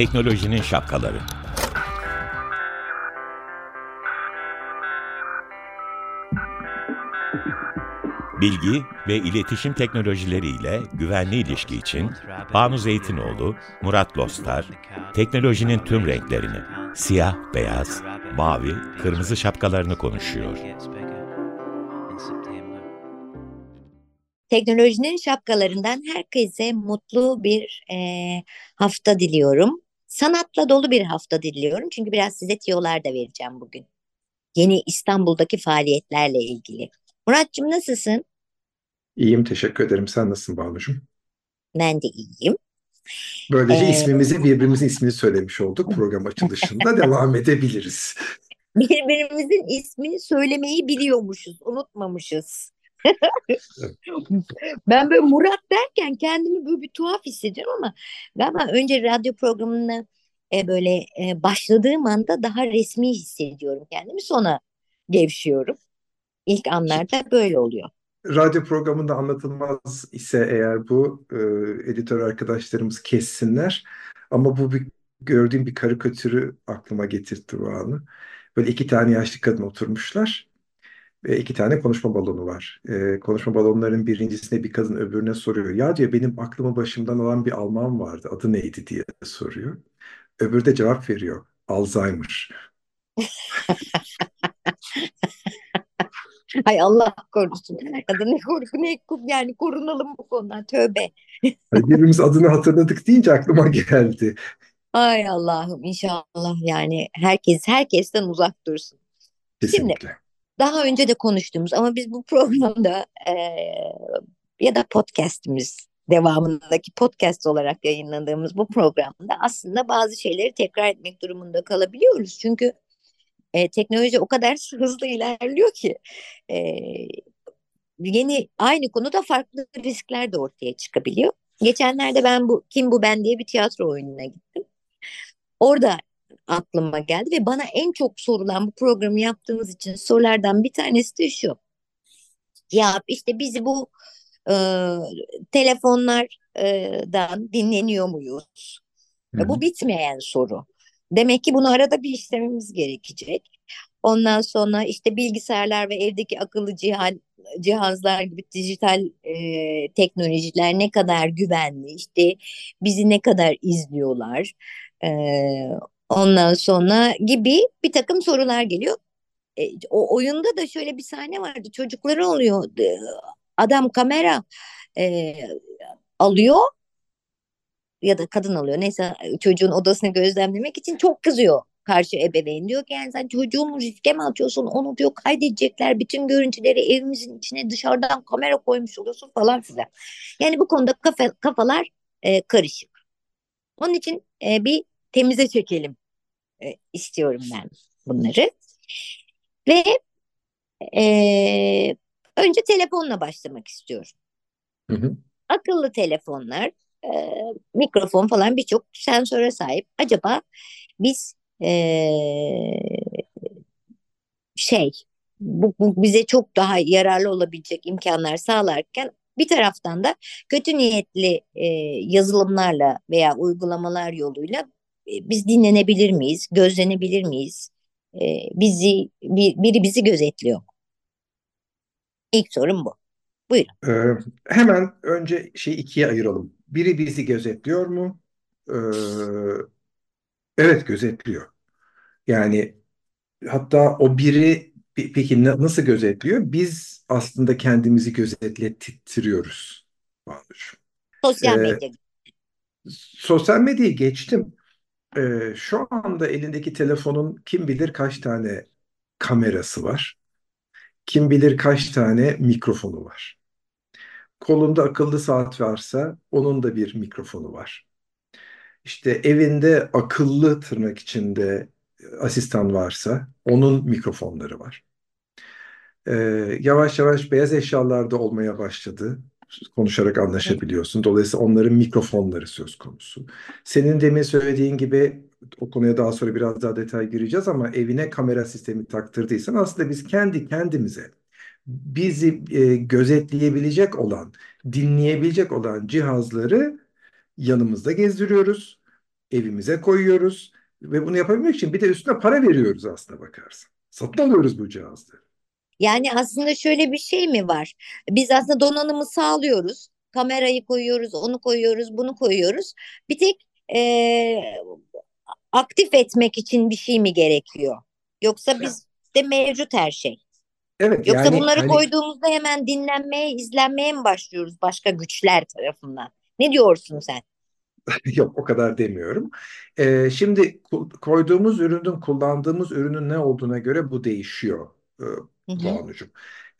Teknolojinin şapkaları. Bilgi ve iletişim teknolojileriyle güvenli ilişki için Banu Zeytinoğlu, Murat Lostar, teknolojinin tüm renklerini, siyah, beyaz, mavi, kırmızı şapkalarını konuşuyor. Teknolojinin şapkalarından herkese mutlu bir e, hafta diliyorum. Sanatla dolu bir hafta diliyorum. Çünkü biraz size tiyolar da vereceğim bugün. Yeni İstanbul'daki faaliyetlerle ilgili. Muratcığım nasılsın? İyiyim, teşekkür ederim. Sen nasılsın Banucuğum? Ben de iyiyim. Böylece ee... ismimizi, birbirimizin ismini söylemiş olduk. Program açılışında devam edebiliriz. Birbirimizin ismini söylemeyi biliyormuşuz, unutmamışız. Ben böyle Murat derken kendimi böyle bir tuhaf hissediyorum ama galiba önce radyo programına e, böyle e, başladığım anda daha resmi hissediyorum kendimi. Sonra gevşiyorum. İlk anlarda böyle oluyor. Radyo programında anlatılmaz ise eğer bu e, editör arkadaşlarımız kessinler. Ama bu bir gördüğüm bir karikatürü aklıma getirtti bu anı. Böyle iki tane yaşlı kadın oturmuşlar ve iki tane konuşma balonu var. E, konuşma balonların birincisine bir kadın öbürüne soruyor. Ya diyor benim aklımı başımdan alan bir Alman vardı. Adı neydi diye soruyor. Öbürü de cevap veriyor. Alzheimer. Hay Allah korusun. Ya da ne korku ne yani korunalım bu konudan. Tövbe. Birbirimiz adını hatırladık deyince aklıma geldi. Ay Allah'ım inşallah yani herkes herkesten uzak dursun. Kesinlikle. Şimdi daha önce de konuştuğumuz ama biz bu programda e, ya da podcastimiz devamındaki podcast olarak yayınladığımız bu programda aslında bazı şeyleri tekrar etmek durumunda kalabiliyoruz. Çünkü e, teknoloji o kadar hızlı ilerliyor ki e, yeni aynı konuda farklı riskler de ortaya çıkabiliyor. Geçenlerde ben bu Kim Bu Ben diye bir tiyatro oyununa gittim. Orada aklıma geldi ve bana en çok sorulan bu programı yaptığımız için sorulardan bir tanesi de şu. Ya işte bizi bu e, telefonlardan dinleniyor muyuz? Hı. Bu bitmeyen soru. Demek ki bunu arada bir işlememiz gerekecek. Ondan sonra işte bilgisayarlar ve evdeki akıllı cihaz, cihazlar gibi dijital e, teknolojiler ne kadar güvenli, işte bizi ne kadar izliyorlar. E, ondan sonra gibi bir takım sorular geliyor. E, o oyunda da şöyle bir sahne vardı. Çocukları oluyor. Adam kamera e, alıyor ya da kadın alıyor neyse çocuğun odasını gözlemlemek için çok kızıyor karşı ebeveyn diyor ki yani sen çocuğumu riske mi atıyorsun onu diyor kaydedecekler bütün görüntüleri evimizin içine dışarıdan kamera koymuş oluyorsun falan filan. Yani bu konuda kafa, kafalar e, karışık. Onun için e, bir temize çekelim e, istiyorum ben bunları. Ve e, önce telefonla başlamak istiyorum. Hı hı. Akıllı telefonlar e, mikrofon falan birçok sensöre sahip. Acaba biz e, şey bu, bu bize çok daha yararlı olabilecek imkanlar sağlarken bir taraftan da kötü niyetli e, yazılımlarla veya uygulamalar yoluyla biz dinlenebilir miyiz, gözlenebilir miyiz? E, bizi bir, biri bizi gözetliyor. İlk sorum bu. Buyurun. Ee, hemen önce şey ikiye ayıralım. Biri bizi gözetliyor mu? Ee, evet gözetliyor. Yani hatta o biri peki nasıl gözetliyor? Biz aslında kendimizi gözetlettiriyoruz. Sosyal ee, medya. Sosyal medyayı geçtim. Ee, şu anda elindeki telefonun kim bilir kaç tane kamerası var. Kim bilir kaç tane mikrofonu var. Kolunda akıllı saat varsa onun da bir mikrofonu var. İşte evinde akıllı tırnak içinde asistan varsa onun mikrofonları var. Ee, yavaş yavaş beyaz eşyalarda olmaya başladı. Konuşarak anlaşabiliyorsun. Dolayısıyla onların mikrofonları söz konusu. Senin demin söylediğin gibi o konuya daha sonra biraz daha detay gireceğiz ama evine kamera sistemi taktırdıysan aslında biz kendi kendimize bizi e, gözetleyebilecek olan, dinleyebilecek olan cihazları yanımızda gezdiriyoruz. evimize koyuyoruz ve bunu yapabilmek için bir de üstüne para veriyoruz aslında bakarsan. Satın alıyoruz bu cihazları. Yani aslında şöyle bir şey mi var? Biz aslında donanımı sağlıyoruz. Kamerayı koyuyoruz, onu koyuyoruz, bunu koyuyoruz. Bir tek e, aktif etmek için bir şey mi gerekiyor? Yoksa bizde mevcut her şey. Evet Yoksa yani bunları hani koyduğumuzda hemen dinlenmeye, izlenmeye mi başlıyoruz başka güçler tarafından? Ne diyorsun sen? yok o kadar demiyorum. Ee, şimdi koyduğumuz ürünün, kullandığımız ürünün ne olduğuna göre bu değişiyor Banucuğum.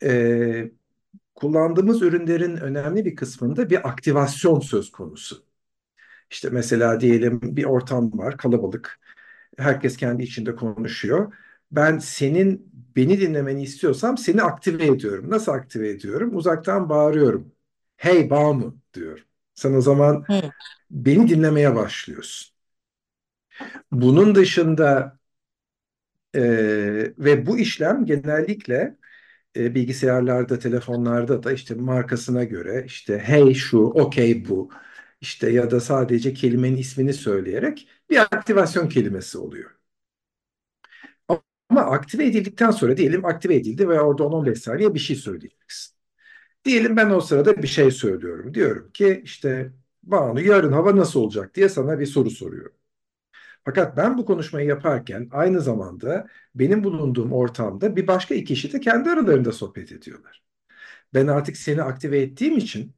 Ee, kullandığımız ürünlerin önemli bir kısmında bir aktivasyon söz konusu. İşte mesela diyelim bir ortam var, kalabalık. Herkes kendi içinde konuşuyor. Ben senin beni dinlemeni istiyorsam seni aktive ediyorum. Nasıl aktive ediyorum? Uzaktan bağırıyorum. Hey Banu diyorum. Sen o zaman Hı. beni dinlemeye başlıyorsun. Bunun dışında e, ve bu işlem genellikle e, bilgisayarlarda, telefonlarda da işte markasına göre işte hey şu, okey bu işte ya da sadece kelimenin ismini söyleyerek bir aktivasyon kelimesi oluyor. Ama aktive edildikten sonra diyelim aktive edildi ve orada 10-15 saniye bir şey söyleyeceksin. Diyelim ben o sırada bir şey söylüyorum. Diyorum ki işte Banu yarın hava nasıl olacak diye sana bir soru soruyorum. Fakat ben bu konuşmayı yaparken aynı zamanda benim bulunduğum ortamda bir başka iki kişi de kendi aralarında sohbet ediyorlar. Ben artık seni aktive ettiğim için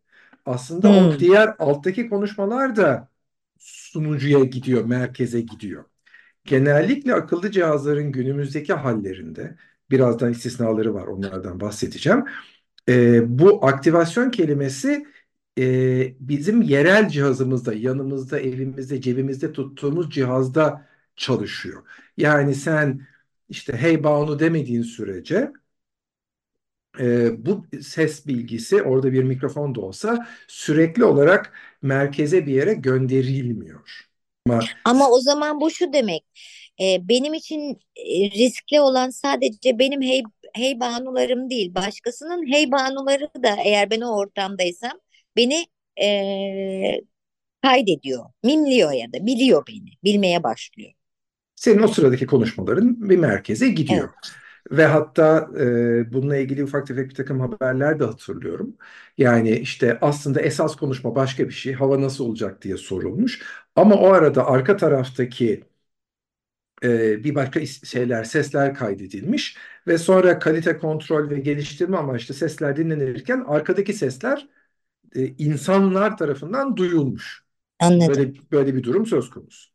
aslında hmm. o diğer alttaki konuşmalar da sunucuya gidiyor, merkeze gidiyor. Genellikle akıllı cihazların günümüzdeki hallerinde, birazdan istisnaları var onlardan bahsedeceğim. E, bu aktivasyon kelimesi e, bizim yerel cihazımızda, yanımızda, evimizde, cebimizde tuttuğumuz cihazda çalışıyor. Yani sen işte hey Banu demediğin sürece e, bu ses bilgisi orada bir mikrofon da olsa sürekli olarak merkeze bir yere gönderilmiyor. Ama, Ama o zaman bu şu demek. E, benim için riskli olan sadece benim hey, hey banularım değil. Başkasının hey banuları da eğer ben o ortamdaysam beni e, kaydediyor, mimliyor ya da biliyor beni, bilmeye başlıyor. Senin o sıradaki konuşmaların bir merkeze gidiyor. Evet. Ve hatta e, bununla ilgili ufak tefek bir takım haberler de hatırlıyorum. Yani işte aslında esas konuşma başka bir şey. Hava nasıl olacak diye sorulmuş. Ama o arada arka taraftaki e, bir başka şeyler, sesler kaydedilmiş. Ve sonra kalite kontrol ve geliştirme amaçlı sesler dinlenirken arkadaki sesler e, insanlar tarafından duyulmuş. Anladım. Böyle, böyle bir durum söz konusu.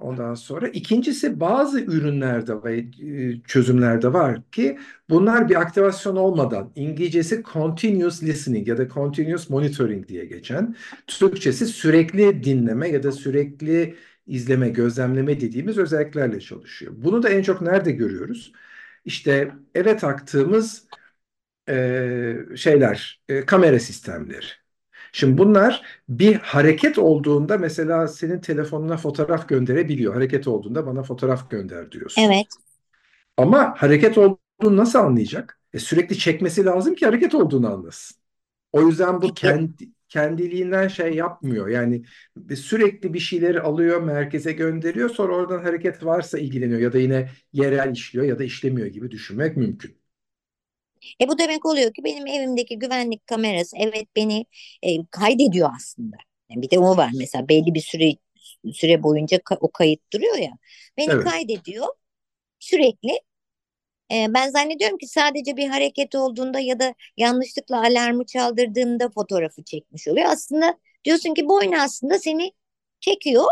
Ondan sonra ikincisi bazı ürünlerde ve e, çözümlerde var ki bunlar bir aktivasyon olmadan İngilizcesi continuous listening ya da continuous monitoring diye geçen Türkçesi sürekli dinleme ya da sürekli izleme, gözlemleme dediğimiz özelliklerle çalışıyor. Bunu da en çok nerede görüyoruz? İşte eve taktığımız e, şeyler, e, kamera sistemleri. Şimdi bunlar bir hareket olduğunda mesela senin telefonuna fotoğraf gönderebiliyor. Hareket olduğunda bana fotoğraf gönder diyorsun. Evet. Ama hareket olduğunu nasıl anlayacak? E, sürekli çekmesi lazım ki hareket olduğunu anlasın. O yüzden bu kendi, kendiliğinden şey yapmıyor. Yani sürekli bir şeyleri alıyor, merkeze gönderiyor. Sonra oradan hareket varsa ilgileniyor ya da yine yerel işliyor ya da işlemiyor gibi düşünmek mümkün. E bu demek oluyor ki benim evimdeki güvenlik kamerası evet beni e, kaydediyor aslında. Yani bir de o var mesela belli bir süre süre boyunca ka o kayıt duruyor ya. Beni evet. kaydediyor sürekli. E, ben zannediyorum ki sadece bir hareket olduğunda ya da yanlışlıkla alarmı çaldırdığımda fotoğrafı çekmiş oluyor. Aslında diyorsun ki bu oyun aslında seni çekiyor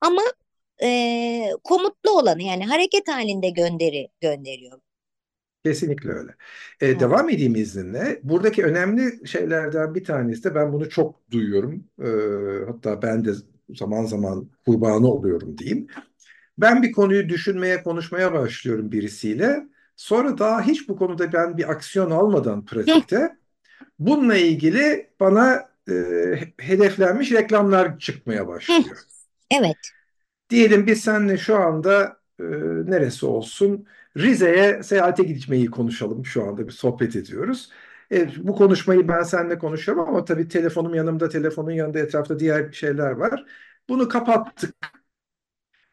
ama e, komutlu olanı yani hareket halinde gönderi gönderiyor. Kesinlikle öyle. Ee, devam edeyim izninle. Buradaki önemli şeylerden bir tanesi de ben bunu çok duyuyorum. Ee, hatta ben de zaman zaman kurbanı oluyorum diyeyim. Ben bir konuyu düşünmeye, konuşmaya başlıyorum birisiyle. Sonra daha hiç bu konuda ben bir aksiyon almadan pratikte bununla ilgili bana e, hedeflenmiş reklamlar çıkmaya başlıyor. Evet. Diyelim biz seninle şu anda e, neresi olsun? Rize'ye seyahate gitmeyi konuşalım şu anda bir sohbet ediyoruz. Evet, bu konuşmayı ben seninle konuşuyorum ama tabii telefonum yanımda, telefonun yanında etrafta diğer şeyler var. Bunu kapattık.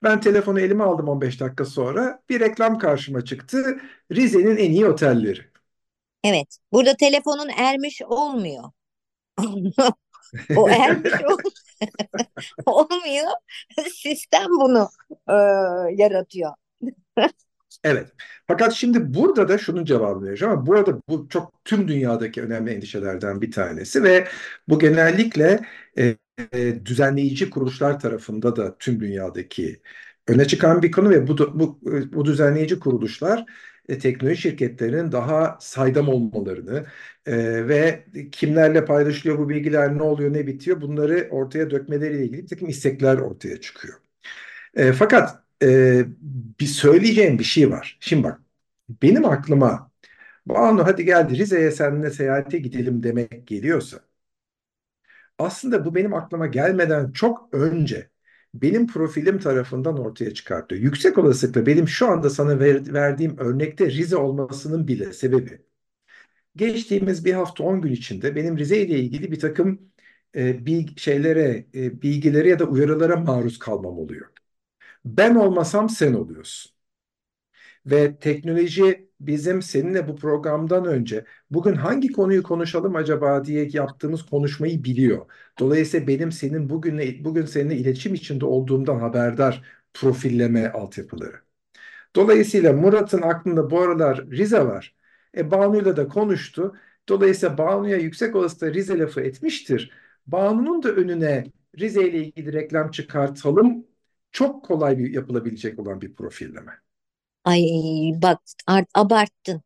Ben telefonu elime aldım 15 dakika sonra. Bir reklam karşıma çıktı. Rize'nin en iyi otelleri. Evet. Burada telefonun ermiş olmuyor. o ermiş ol olmuyor. Sistem bunu e, yaratıyor. Evet. Fakat şimdi burada da şunun cevabını vereceğim ama bu arada bu çok tüm dünyadaki önemli endişelerden bir tanesi ve bu genellikle e, e, düzenleyici kuruluşlar tarafında da tüm dünyadaki öne çıkan bir konu ve bu bu, bu düzenleyici kuruluşlar e, teknoloji şirketlerinin daha saydam olmalarını e, ve kimlerle paylaşılıyor bu bilgiler ne oluyor ne bitiyor bunları ortaya dökmeleriyle ilgili bir takım istekler ortaya çıkıyor. E, fakat e, bir söyleyeceğim bir şey var. Şimdi bak benim aklıma Banu hadi geldi Rize'ye seninle seyahate gidelim demek geliyorsa aslında bu benim aklıma gelmeden çok önce benim profilim tarafından ortaya çıkartıyor. Yüksek olasılıkla benim şu anda sana ver, verdiğim örnekte Rize olmasının bile sebebi. Geçtiğimiz bir hafta 10 gün içinde benim Rize ile ilgili bir takım e, bilgi, şeylere, e, bilgilere ya da uyarılara maruz kalmam oluyor. Ben olmasam sen oluyorsun. Ve teknoloji bizim seninle bu programdan önce bugün hangi konuyu konuşalım acaba diye yaptığımız konuşmayı biliyor. Dolayısıyla benim senin bugün bugün seninle iletişim içinde olduğumdan haberdar profilleme altyapıları. Dolayısıyla Murat'ın aklında bu aralar Rize var. E Banu'yla da konuştu. Dolayısıyla Banu'ya yüksek olasılıkla Rize lafı etmiştir. Banu'nun da önüne Rize ile ilgili reklam çıkartalım çok kolay bir yapılabilecek olan bir profilleme. Ay bak art, abarttın.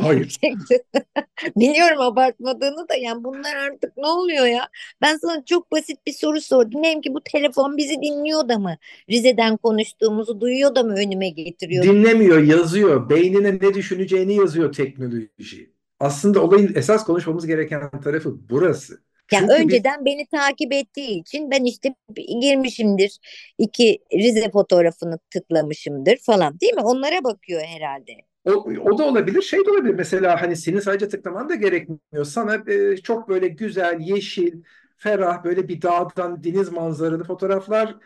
Hayır. Biliyorum abartmadığını da yani bunlar artık ne oluyor ya? Ben sana çok basit bir soru sordum. Neyim ki bu telefon bizi dinliyor da mı? Rize'den konuştuğumuzu duyuyor da mı önüme getiriyor? Dinlemiyor, yazıyor. Beynine ne düşüneceğini yazıyor teknoloji. Aslında olayın esas konuşmamız gereken tarafı burası. Yani Çünkü önceden biz... beni takip ettiği için ben işte girmişimdir. iki Rize fotoğrafını tıklamışımdır falan değil mi? Onlara bakıyor herhalde. O, o da olabilir, şey de olabilir. Mesela hani senin sadece tıklaman da gerekmiyor. Sana e, çok böyle güzel, yeşil, ferah böyle bir dağdan deniz manzaralı fotoğraflar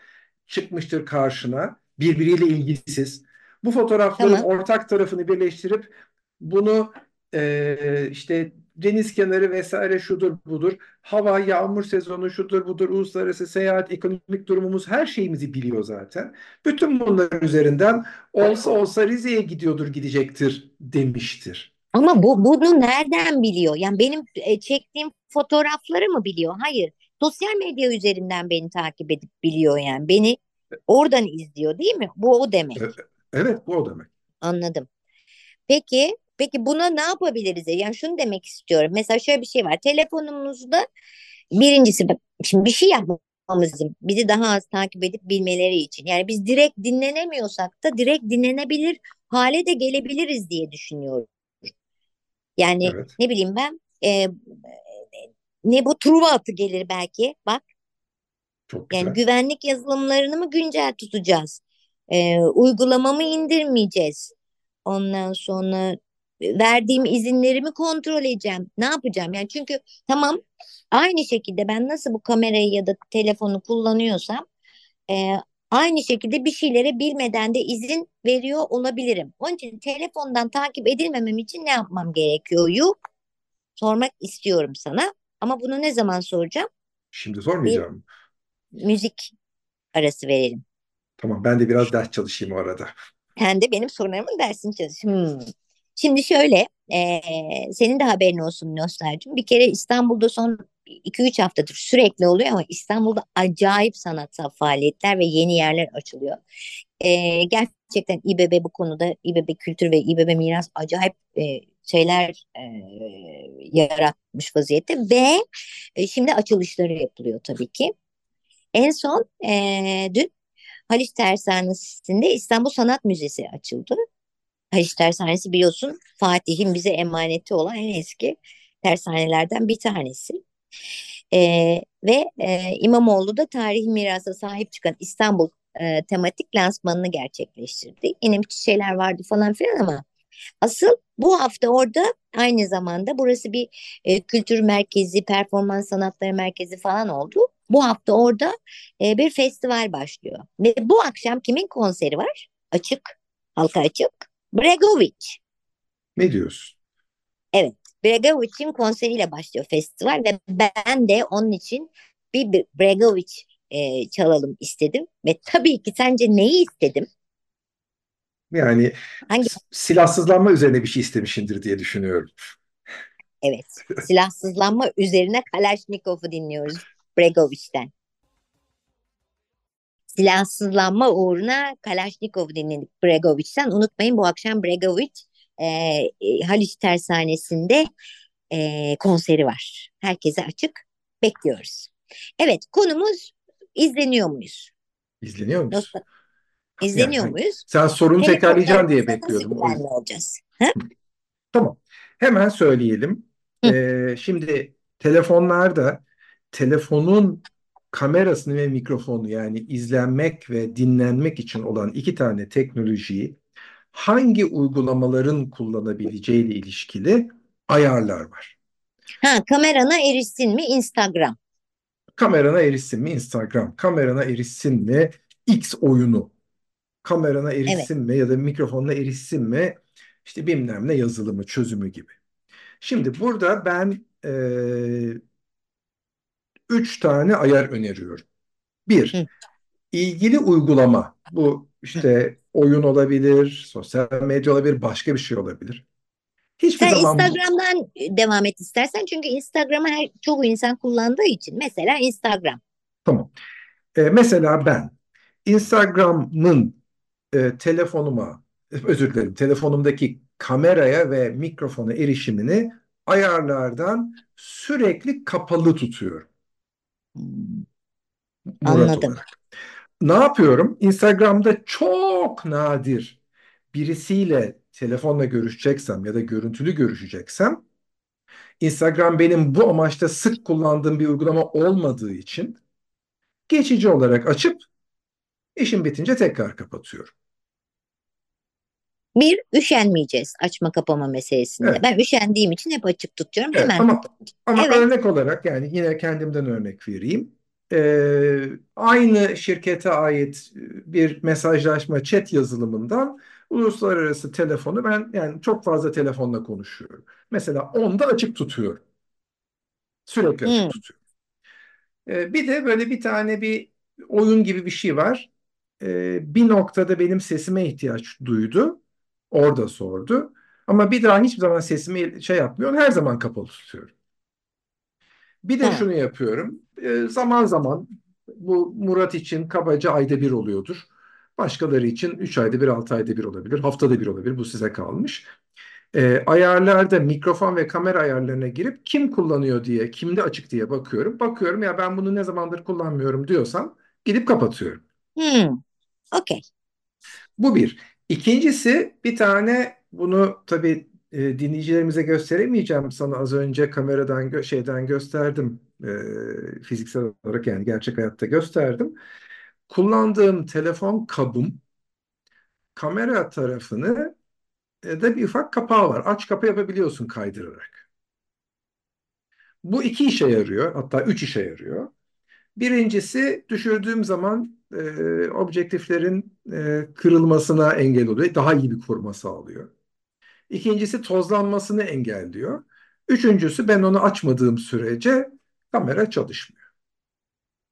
çıkmıştır karşına. Birbiriyle ilgisiz. Bu fotoğrafların tamam. ortak tarafını birleştirip bunu e, işte deniz kenarı vesaire şudur budur. Hava, yağmur sezonu şudur budur. Uluslararası seyahat, ekonomik durumumuz her şeyimizi biliyor zaten. Bütün bunlar üzerinden olsa olsa Rize'ye gidiyordur gidecektir demiştir. Ama bu bunu nereden biliyor? Yani benim e, çektiğim fotoğrafları mı biliyor? Hayır. Sosyal medya üzerinden beni takip edip biliyor yani. Beni oradan izliyor değil mi? Bu o demek. Evet bu o demek. Anladım. Peki Peki buna ne yapabiliriz? Yani şunu demek istiyorum. Mesela şöyle bir şey var. Telefonumuzda birincisi şimdi bir şey yapmamız lazım. Bizi daha az takip edip bilmeleri için. Yani biz direkt dinlenemiyorsak da direkt dinlenebilir hale de gelebiliriz diye düşünüyorum. Yani evet. ne bileyim ben e, ne bu Truva atı gelir belki bak. Çok güzel. Yani güvenlik yazılımlarını mı güncel tutacağız? E, uygulamamı indirmeyeceğiz. Ondan sonra verdiğim izinlerimi kontrol edeceğim. Ne yapacağım? Yani çünkü tamam aynı şekilde ben nasıl bu kamerayı ya da telefonu kullanıyorsam e, aynı şekilde bir şeylere bilmeden de izin veriyor olabilirim. Onun için telefondan takip edilmemem için ne yapmam gerekiyor? Yok. Sormak istiyorum sana. Ama bunu ne zaman soracağım? Şimdi sormayacağım. Bir müzik arası verelim. Tamam ben de biraz ders çalışayım o arada. Sen de benim sorularımın dersini çalış. Hmm. Şimdi şöyle, e, senin de haberin olsun Nostalcığım. Bir kere İstanbul'da son 2-3 haftadır sürekli oluyor ama İstanbul'da acayip sanatsal faaliyetler ve yeni yerler açılıyor. E, gerçekten İBB bu konuda İBB Kültür ve İBB Miras acayip e, şeyler e, yaratmış vaziyette ve e, şimdi açılışları yapılıyor tabii ki. En son e, dün Haliç Tersanesi'nde İstanbul Sanat Müzesi açıldı. Haliç Tersanesi biliyorsun Fatih'in bize emaneti olan en eski tersanelerden bir tanesi. Ee, ve e, İmamoğlu da tarihi mirasa sahip çıkan İstanbul e, tematik lansmanını gerçekleştirdi. Yine şeyler vardı falan filan ama asıl bu hafta orada aynı zamanda burası bir e, kültür merkezi, performans sanatları merkezi falan oldu. Bu hafta orada e, bir festival başlıyor. Ve bu akşam kimin konseri var? Açık, halka açık. Bregovic. Ne diyorsun? Evet, Bregovic'in konseriyle başlıyor festival ve ben de onun için bir Bregovic e, çalalım istedim. Ve tabii ki sence neyi istedim? Yani Hangi? silahsızlanma üzerine bir şey istemişindir diye düşünüyorum. Evet, silahsızlanma üzerine Kalashnikov'u dinliyoruz Bregovic'ten. Silahsızlanma uğruna Kalashnikov'u dinledik Bregovic'ten. Unutmayın bu akşam Bregovic e, e, Haliç Tersanesi'nde e, konseri var. Herkese açık bekliyoruz. Evet konumuz izleniyor muyuz? İzleniyor muyuz? Dostlar, izleniyor Yani muyuz? Sen sorunu tekrarlayacaksın diye bekliyordum. Nasıl olacağız? Ha? Tamam. Hemen söyleyelim. Hı. Ee, şimdi telefonlarda telefonun kamerasını ve mikrofonu yani izlenmek ve dinlenmek için olan iki tane teknolojiyi hangi uygulamaların kullanabileceği ile ilişkili ayarlar var. Ha, kamerana erişsin mi Instagram? Kamerana erişsin mi Instagram? Kamerana erişsin mi X oyunu? Kamerana erişsin mi ya da mikrofonuna erişsin mi işte bilmem ne yazılımı, çözümü gibi. Şimdi burada ben e, üç tane ayar öneriyorum. Bir, Hı. ilgili uygulama. Bu işte oyun olabilir, sosyal medya olabilir, başka bir şey olabilir. Hiçbir Sen zaman Instagram'dan devam et istersen çünkü Instagram'ı her çoğu insan kullandığı için. Mesela Instagram. tamam. E, mesela ben Instagram'ın e, telefonuma, özür dilerim, telefonumdaki kameraya ve mikrofona erişimini ayarlardan sürekli kapalı tutuyorum. Murat Anladım. olarak. Ne yapıyorum? Instagram'da çok nadir birisiyle telefonla görüşeceksem ya da görüntülü görüşeceksem Instagram benim bu amaçta sık kullandığım bir uygulama olmadığı için geçici olarak açıp işim bitince tekrar kapatıyorum. Bir, üşenmeyeceğiz açma kapama meselesinde. Evet. Ben üşendiğim için hep açık tutuyorum. Evet, Hemen ama ama Evet. örnek olarak yani yine kendimden örnek vereyim. Ee, aynı şirkete ait bir mesajlaşma chat yazılımından uluslararası telefonu ben yani çok fazla telefonla konuşuyorum. Mesela onda açık tutuyorum. Sürekli açık Hmm. tutuyorum. Ee, bir de böyle bir tane bir oyun gibi bir şey var. Ee, bir noktada benim sesime ihtiyaç duydu. Orada sordu. Ama bir daha hiçbir zaman sesimi şey yapmıyor. Her zaman kapalı tutuyorum. Bir de Ha. şunu yapıyorum. Ee, zaman zaman bu Murat için kabaca ayda bir oluyordur. Başkaları için 3 ayda bir, 6 ayda bir olabilir. Haftada bir olabilir. Bu size kalmış. Ee, ayarlarda mikrofon ve kamera ayarlarına girip kim kullanıyor diye, kimde açık diye bakıyorum. Bakıyorum ya ben bunu ne zamandır kullanmıyorum diyorsam gidip kapatıyorum. Hmm. Okey. Bu bir. İkincisi bir tane bunu tabii e, dinleyicilerimize gösteremeyeceğim. Sana az önce kameradan gö- şeyden gösterdim. E, fiziksel olarak yani gerçek hayatta gösterdim. Kullandığım telefon kabım kamera tarafını e, da bir ufak kapağı var. Aç kapa yapabiliyorsun kaydırarak. Bu iki işe yarıyor. Hatta üç işe yarıyor. Birincisi düşürdüğüm zaman e, objektiflerin e, kırılmasına engel oluyor. Daha iyi bir koruma sağlıyor. İkincisi tozlanmasını engelliyor. Üçüncüsü ben onu açmadığım sürece kamera çalışmıyor.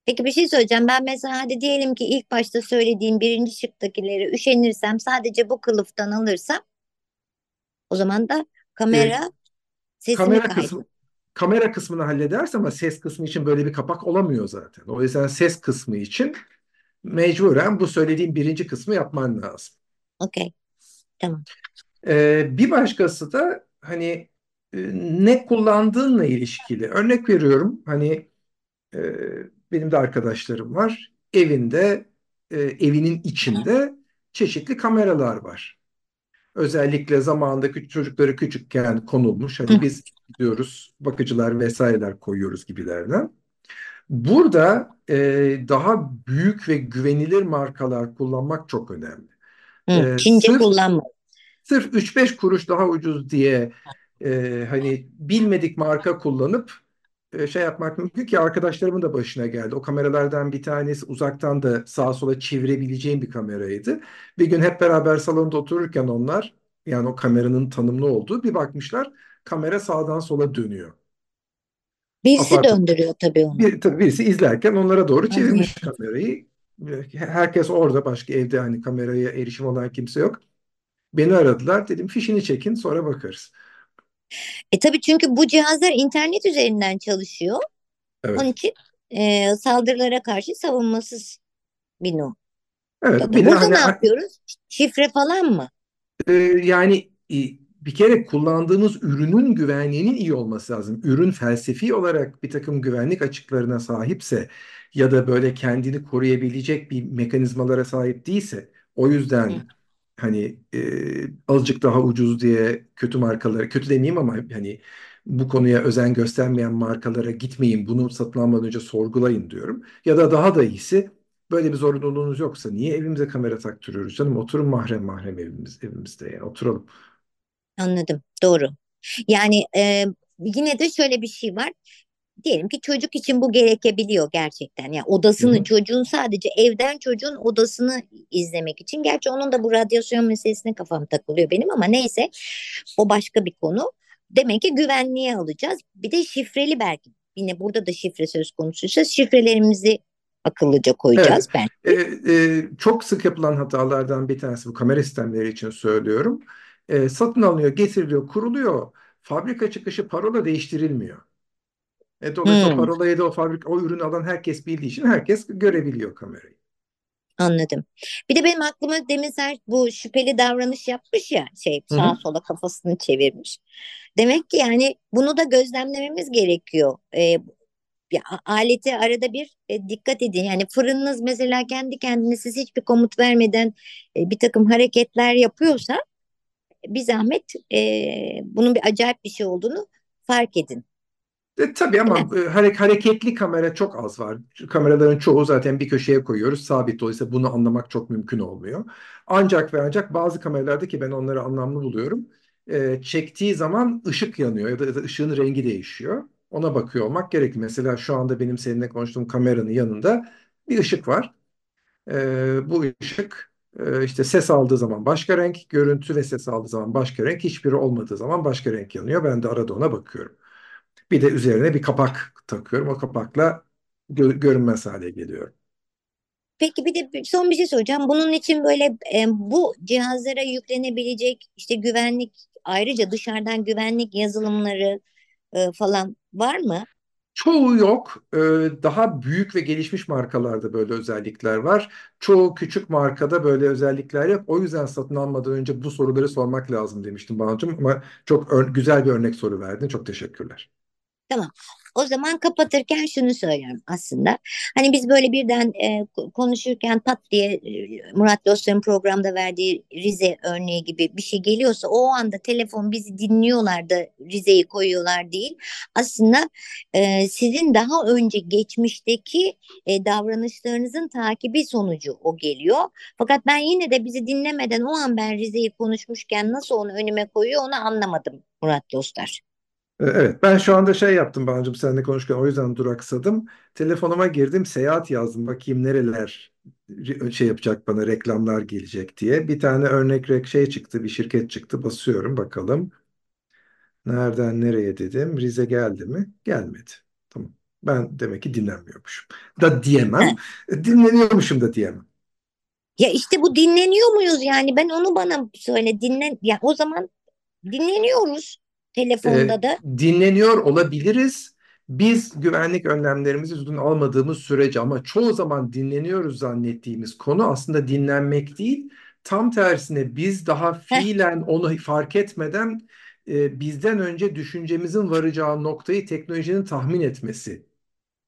Peki bir şey söyleyeceğim. Ben mesela hadi diyelim ki ilk başta söylediğim birinci şıktakileri üşenirsem sadece bu kılıftan alırsam o zaman da kamera sesini Kamera kaydeder. kısmı kamera kısmını hallederse ama ses kısmı için böyle bir kapak olamıyor zaten. O yüzden ses kısmı için mecburen bu söylediğim birinci kısmı yapman lazım. Okey. Tamam. Ee, bir başkası da hani e, ne kullandığınla ilişkili. Örnek veriyorum hani e, benim de arkadaşlarım var. Evinde e, evinin içinde çeşitli kameralar var. Özellikle zamanında küçük çocukları küçükken konulmuş. Hani biz gidiyoruz bakıcılar vesaireler koyuyoruz gibilerden. Burada e, daha büyük ve güvenilir markalar kullanmak çok önemli. Hı, Ee, Çince sırf kullanma. sırf 3-5 kuruş daha ucuz diye e, hani bilmedik marka kullanıp e, e, şey yapmak mümkün ki arkadaşlarımın da başına geldi. O kameralardan bir tanesi uzaktan da sağa sola çevirebileceğim bir kameraydı. Bir gün hep beraber salonda otururken onlar yani o kameranın tanımlı olduğu bir bakmışlar kamera sağdan sola dönüyor. Birisi Apart döndürüyor tabii onu. Bir, tabii birisi izlerken onlara doğru çevirmiş kamerayı. Herkes orada başka evde hani kameraya erişim olan kimse yok. Beni aradılar dedim fişini çekin sonra bakarız. E tabii çünkü bu cihazlar internet üzerinden çalışıyor. Evet. Onun için e, saldırılara karşı savunmasız bir no. Evet, Burada hani, ne yapıyoruz? Şifre falan mı? E, yani bir kere kullandığımız ürünün güvenliğinin iyi olması lazım. Ürün felsefi olarak bir takım güvenlik açıklarına sahipse ya da böyle kendini koruyabilecek bir mekanizmalara sahip değilse o yüzden Hı hani e, azıcık daha ucuz diye kötü markalara, kötü demeyeyim ama hani bu konuya özen göstermeyen markalara gitmeyin, bunu satın almadan önce sorgulayın diyorum. Ya da daha da iyisi böyle bir zorunluluğunuz yoksa niye evimize kamera taktırıyoruz canım? Oturun mahrem mahrem evimiz, evimizde yani oturalım. Anladım, doğru. Yani e, yine de şöyle bir şey var diyelim ki çocuk için bu gerekebiliyor gerçekten. Yani odasını Hı-hı. çocuğun sadece evden çocuğun odasını izlemek için. Gerçi onun da bu radyasyon meselesine kafam takılıyor benim ama neyse o başka bir konu. Demek ki güvenliğe alacağız. Bir de şifreli belki. Yine burada da şifre söz konusuysa şifrelerimizi akıllıca koyacağız evet. belki. Ee, e, çok sık yapılan hatalardan bir tanesi bu kamera sistemleri için söylüyorum. E, satın alınıyor, getiriliyor, kuruluyor. Fabrika çıkışı parola değiştirilmiyor. E, dolayısıyla hmm. parolayı da o fabrika, o ürünü alan herkes bildiği için herkes görebiliyor kamerayı. Anladım. Bir de benim aklıma demin sen bu şüpheli davranış yapmış ya şey sağa Hı-hı. sola kafasını çevirmiş. Demek ki yani bunu da gözlemlememiz gerekiyor. Ee, ya, aleti arada bir e, dikkat edin. Yani fırınınız mesela kendi kendine siz hiçbir komut vermeden e, bir takım hareketler yapıyorsa bir zahmet e, bunun bir acayip bir şey olduğunu fark edin. E, tabii ama e, hareketli kamera çok az var. Kameraların çoğu zaten bir köşeye koyuyoruz. Sabit dolayısıyla bunu anlamak çok mümkün olmuyor. Ancak ve ancak bazı kameralarda ki ben onları anlamlı buluyorum. E, çektiği zaman ışık yanıyor ya da, ya da ışığın rengi değişiyor. Ona bakıyor olmak gerekli. Mesela şu anda benim seninle konuştuğum kameranın yanında bir ışık var. E, bu ışık işte ses aldığı zaman başka renk, görüntü ve ses aldığı zaman başka renk, hiçbiri olmadığı zaman başka renk yanıyor. Ben de arada ona bakıyorum. Bir de üzerine bir kapak takıyorum. O kapakla gö görünmez hale geliyor. Peki bir de son bir şey soracağım. Bunun için böyle e, bu cihazlara yüklenebilecek işte güvenlik ayrıca dışarıdan güvenlik yazılımları e, falan var mı? Çoğu yok. Ee, daha büyük ve gelişmiş markalarda böyle özellikler var. Çoğu küçük markada böyle özellikler yok. O yüzden satın almadan önce bu soruları sormak lazım demiştim Banu'cum. Ama çok güzel bir örnek soru verdin. Çok teşekkürler. Tamam. O zaman kapatırken şunu söylüyorum aslında. Hani biz böyle birden e, konuşurken pat diye e, Murat Dostlar'ın programda verdiği Rize örneği gibi bir şey geliyorsa o anda telefon bizi dinliyorlar da Rize'yi koyuyorlar değil. Aslında e, sizin daha önce geçmişteki e, davranışlarınızın takibi sonucu o geliyor. Fakat ben yine de bizi dinlemeden o an ben Rize'yi konuşmuşken nasıl onu önüme koyuyor onu anlamadım Murat Dostlar. Ee, evet, ben şu anda şey yaptım Bancım seninle konuşurken o yüzden duraksadım. Telefonuma girdim, seyahat yazdım. Bakayım nereler şey yapacak bana reklamlar gelecek diye. Bir tane örnek şey çıktı, bir şirket çıktı. Basıyorum bakalım. Nereden nereye dedim. Rize geldi mi? Gelmedi. Tamam. Ben demek ki dinlenmiyormuşum. Da diyemem. Dinleniyormuşum da diyemem. Ya işte bu dinleniyor muyuz yani? Ben onu bana söyle dinlen ya o zaman dinleniyoruz. Telefonda e, da. Dinleniyor olabiliriz. Biz güvenlik önlemlerimizi düzgün almadığımız sürece ama çoğu zaman dinleniyoruz zannettiğimiz konu aslında dinlenmek değil. Tam tersine biz daha fiilen onu fark etmeden e, bizden önce düşüncemizin varacağı noktayı teknolojinin tahmin etmesi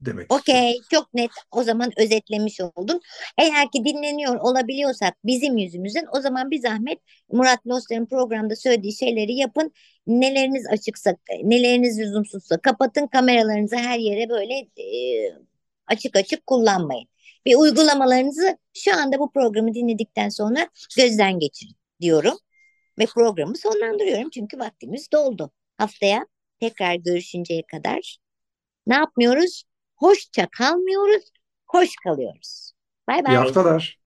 demek Okey çok net o zaman özetlemiş oldun. Eğer ki dinleniyor olabiliyorsak bizim yüzümüzden o zaman bir zahmet Murat Losler'ın programda söylediği şeyleri yapın. Neleriniz açıksa neleriniz lüzumsuzsa kapatın kameralarınızı her yere böyle e, açık açık kullanmayın. Ve uygulamalarınızı şu anda bu programı dinledikten sonra gözden geçirin diyorum. Ve programı sonlandırıyorum çünkü vaktimiz doldu. Haftaya tekrar görüşünceye kadar Ne yapmıyoruz? Hoşça kalmıyoruz, hoş kalıyoruz. Bay İyi bay. haftalar.